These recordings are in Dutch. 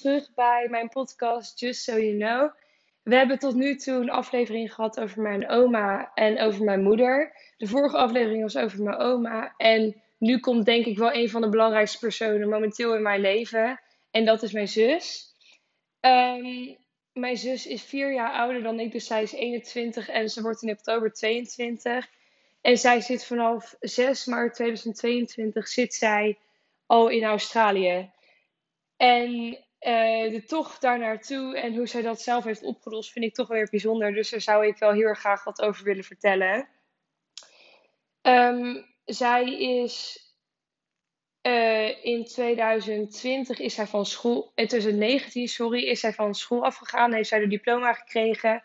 terug bij mijn podcast Just So You Know. We hebben tot nu toe een aflevering gehad over mijn oma en over mijn moeder. De vorige aflevering was over mijn oma. En nu komt denk ik wel een van de belangrijkste personen momenteel in mijn leven. En dat is mijn zus. Ehm, mijn zus is vier jaar ouder dan ik, dus zij is 21 en ze wordt in oktober 22. En zij zit vanaf 6 maart 2022 zit zij al in Australië. En uh, de tocht daar naartoe en hoe zij dat zelf heeft opgelost, vind ik toch weer bijzonder. Dus daar zou ik wel heel graag wat over willen vertellen. Um, zij is uh, in 2020 is zij van school, in eh, 2019 sorry, is zij van school afgegaan, heeft zij de diploma gekregen.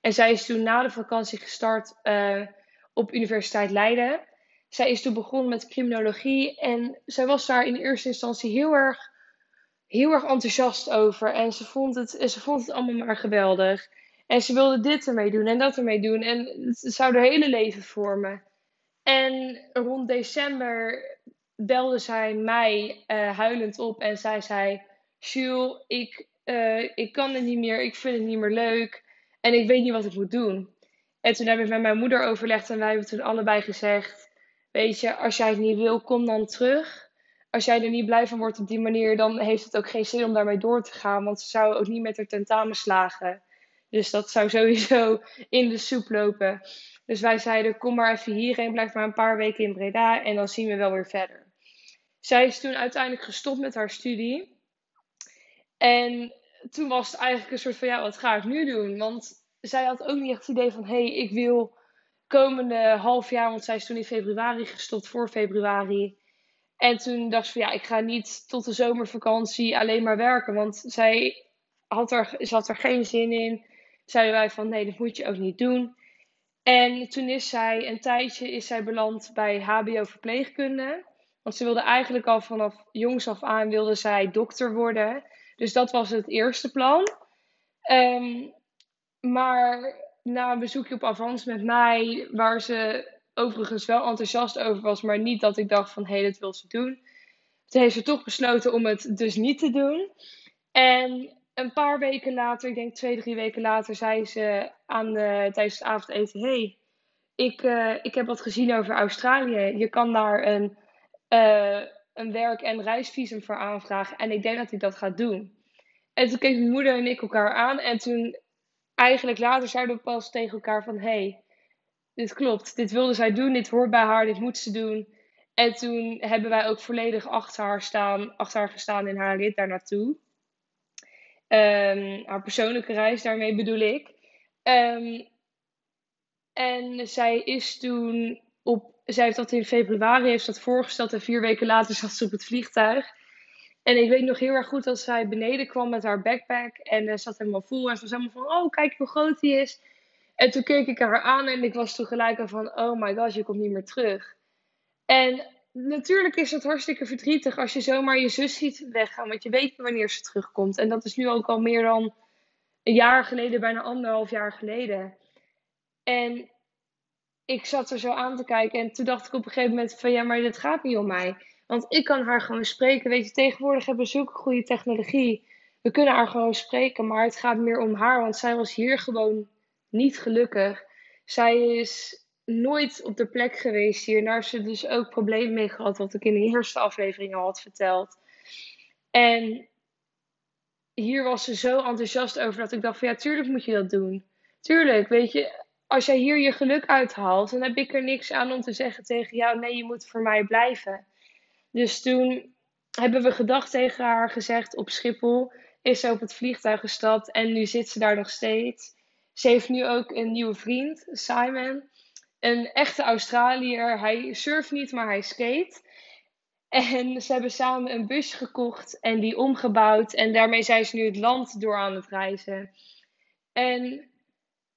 En zij is toen na de vakantie gestart op Universiteit Leiden. Zij is toen begonnen met criminologie en zij was daar in eerste instantie heel erg heel erg enthousiast over. En ze vond, het, ze vond het allemaal maar geweldig. En ze wilde dit ermee doen en dat ermee doen. En het zou haar hele leven vormen. En rond december belde zij mij uh, huilend op en zij zei: Jules, ik, uh, ik kan het niet meer, ik vind het niet meer leuk en ik weet niet wat ik moet doen. En toen heb ik met mijn moeder overlegd en wij hebben toen allebei gezegd: Weet je, als jij het niet wil, kom dan terug als jij er niet blij van wordt op die manier, dan heeft het ook geen zin om daarmee door te gaan. Want ze zou ook niet met haar tentamen slagen. Dus dat zou sowieso in de soep lopen. Dus wij zeiden: kom maar even hierheen, blijf maar een paar weken in Breda en dan zien we wel weer verder. Zij is toen uiteindelijk gestopt met haar studie. En toen was het eigenlijk een soort van: ja, wat ga ik nu doen? Want zij had ook niet echt het idee van: hé, hey, ik wil komende half jaar, want zij is toen in februari gestopt, voor februari en toen dacht ze van ja, ik ga niet tot de zomervakantie alleen maar werken. Want zij had er, ze had er geen zin in. Zeiden wij van nee, dat moet je ook niet doen. En toen is zij een tijdje is zij beland bij HBO verpleegkunde. Want ze wilde eigenlijk al vanaf jongs af aan wilde zij dokter worden. Dus dat was het eerste plan. Um, maar na een bezoekje op Avans met mij, waar ze overigens wel enthousiast over was, maar niet dat ik dacht van hé, hey, dat wil ze doen. Toen heeft ze toch besloten om het dus niet te doen. En een paar weken later, ik denk twee, drie weken later, zei ze aan de, tijdens het avondeten: hey, ik, uh, ik heb wat gezien over Australië. Je kan daar een, uh, een werk- en reisvisum voor aanvragen. En ik denk dat ik dat ga doen. En toen keek mijn moeder en ik elkaar aan. En toen, eigenlijk later, zeiden we pas tegen elkaar: van hey, dit klopt. Dit wilde zij doen, dit hoort bij haar, dit moet ze doen. En toen hebben wij ook volledig achter haar, staan, achter haar gestaan in haar rit daar naartoe. Um, haar persoonlijke reis, daarmee bedoel ik. Um, en zij is toen op. Zij heeft dat in februari heeft dat voorgesteld en vier weken later zat ze op het vliegtuig. En ik weet nog heel erg goed dat zij beneden kwam met haar backpack. En uh, zat helemaal vol. En ze was helemaal van: Oh, kijk hoe groot die is. En toen keek ik haar aan en ik was tegelijk al van, oh my god, je komt niet meer terug. En natuurlijk is het hartstikke verdrietig als je zomaar je zus ziet weggaan, want je weet niet wanneer ze terugkomt. En dat is nu ook al meer dan een jaar geleden, bijna anderhalf jaar geleden. En ik zat er zo aan te kijken en toen dacht ik op een gegeven moment van, ja, maar dit gaat niet om mij. Want ik kan haar gewoon spreken. Weet je, tegenwoordig hebben we zulke goede technologie. We kunnen haar gewoon spreken, maar het gaat meer om haar, want zij was hier gewoon niet gelukkig. Zij is nooit op de plek geweest hier. Daar heeft ze dus ook problemen mee gehad, wat ik in de eerste aflevering al had verteld. En hier was ze zo enthousiast over dat ik dacht ja, tuurlijk moet je dat doen. Tuurlijk, weet je, als jij hier je geluk uithaalt, dan heb ik er niks aan om te zeggen tegen jou, nee, je moet voor mij blijven. Dus toen hebben we gedacht tegen haar gezegd op Schiphol, is ze op het vliegtuig gestapt en nu zit ze daar nog steeds. Ze heeft nu ook een nieuwe vriend, Simon. Een echte Australiër. Hij surft niet, maar hij skate. En ze hebben samen een bus gekocht en die omgebouwd. En daarmee zijn ze nu het land door aan het reizen. En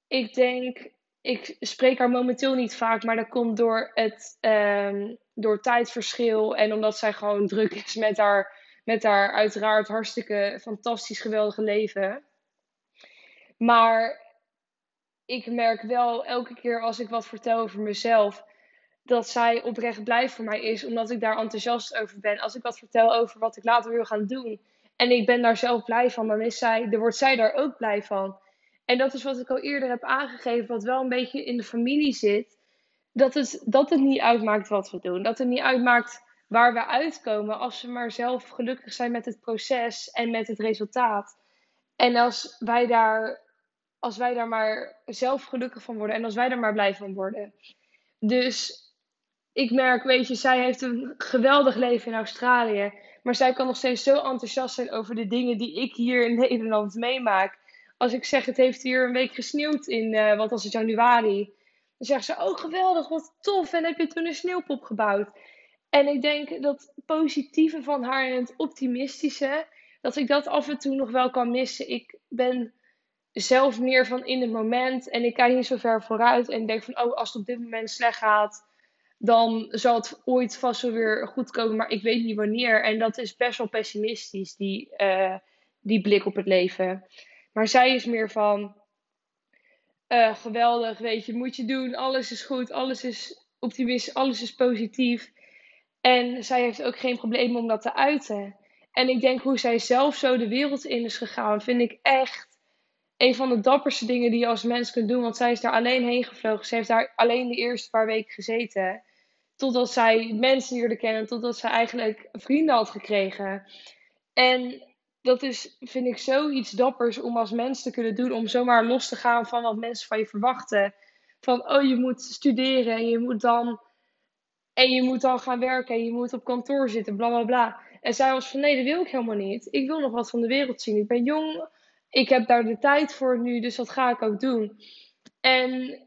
ik denk, ik spreek haar momenteel niet vaak, maar dat komt door het um, door tijdverschil. En omdat zij gewoon druk is met haar, met haar uiteraard hartstikke fantastisch geweldige leven. Maar ik merk wel elke keer als ik wat vertel over mezelf, dat zij oprecht blij voor mij is, omdat ik daar enthousiast over ben. Als ik wat vertel over wat ik later wil gaan doen en ik ben daar zelf blij van, dan is zij, dan wordt zij daar ook blij van. En dat is wat ik al eerder heb aangegeven, wat wel een beetje in de familie zit. Dat het, dat het niet uitmaakt wat we doen. Dat het niet uitmaakt waar we uitkomen als we maar zelf gelukkig zijn met het proces en met het resultaat. En als wij daar, als wij daar maar zelf gelukkig van worden en als wij daar maar blij van worden. Dus ik merk, weet je, zij heeft een geweldig leven in Australië. Maar zij kan nog steeds zo enthousiast zijn over de dingen die ik hier in Nederland meemaak. Als ik zeg, het heeft hier een week gesneeuwd in, uh, wat was het, januari. Dan zegt ze, oh geweldig, wat tof. En heb je toen een sneeuwpop gebouwd? En ik denk dat positieve van haar en het optimistische, dat ik dat af en toe nog wel kan missen. Ik ben zelf meer van in het moment en ik kijk niet zo ver vooruit en denk van, oh, als het op dit moment slecht gaat, dan zal het ooit vast wel weer goed komen, maar ik weet niet wanneer. En dat is best wel pessimistisch, die, uh, die blik op het leven. Maar zij is meer van, uh, geweldig, weet je, moet je doen, alles is goed, alles is optimistisch, alles is positief. En zij heeft ook geen probleem om dat te uiten. En ik denk hoe zij zelf zo de wereld in is gegaan, vind ik echt een van de dapperste dingen die je als mens kunt doen. Want zij is daar alleen heen gevlogen. Ze heeft daar alleen de eerste paar weken gezeten. Totdat zij mensen leerde kennen, totdat zij eigenlijk vrienden had gekregen. En dat is, vind ik, zoiets dappers om als mens te kunnen doen. Om zomaar los te gaan van wat mensen van je verwachten. Van, oh, je moet studeren en je moet dan, en je moet dan gaan werken en je moet op kantoor zitten, bla bla bla. En zij was van, nee, dat wil ik helemaal niet. Ik wil nog wat van de wereld zien. Ik ben jong, ik heb daar de tijd voor nu, dus dat ga ik ook doen. En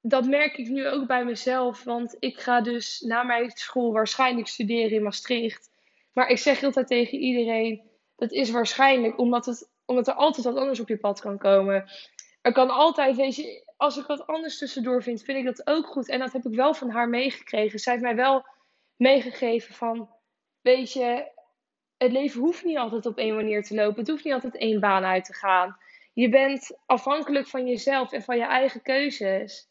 dat merk ik nu ook bij mezelf, want ik ga dus na mijn school waarschijnlijk studeren in Maastricht. Maar ik zeg altijd tegen iedereen, dat is waarschijnlijk omdat, het, omdat er altijd wat anders op je pad kan komen. Er kan altijd, weet je, als ik wat anders tussendoor vind, vind ik dat ook goed. En dat heb ik wel van haar meegekregen. Zij heeft mij wel meegegeven van, weet je, het leven hoeft niet altijd op één manier te lopen. Het hoeft niet altijd één baan uit te gaan. Je bent afhankelijk van jezelf en van je eigen keuzes.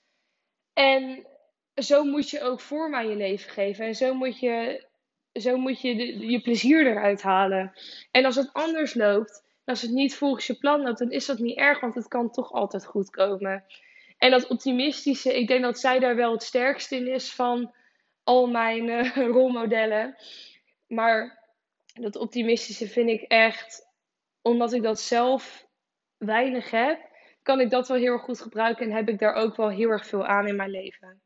En zo moet je ook vorm aan je leven geven. En zo moet je, zo moet je je plezier eruit halen. En als het anders loopt, als het niet volgens je plan loopt, dan is dat niet erg, want het kan toch altijd goed komen. En dat optimistische, ik denk dat zij daar wel het sterkst in is van al mijn uh, rolmodellen. Maar dat optimistische vind ik echt, omdat ik dat zelf weinig heb, kan ik dat wel heel erg goed gebruiken en heb ik daar ook wel heel erg veel aan in mijn leven.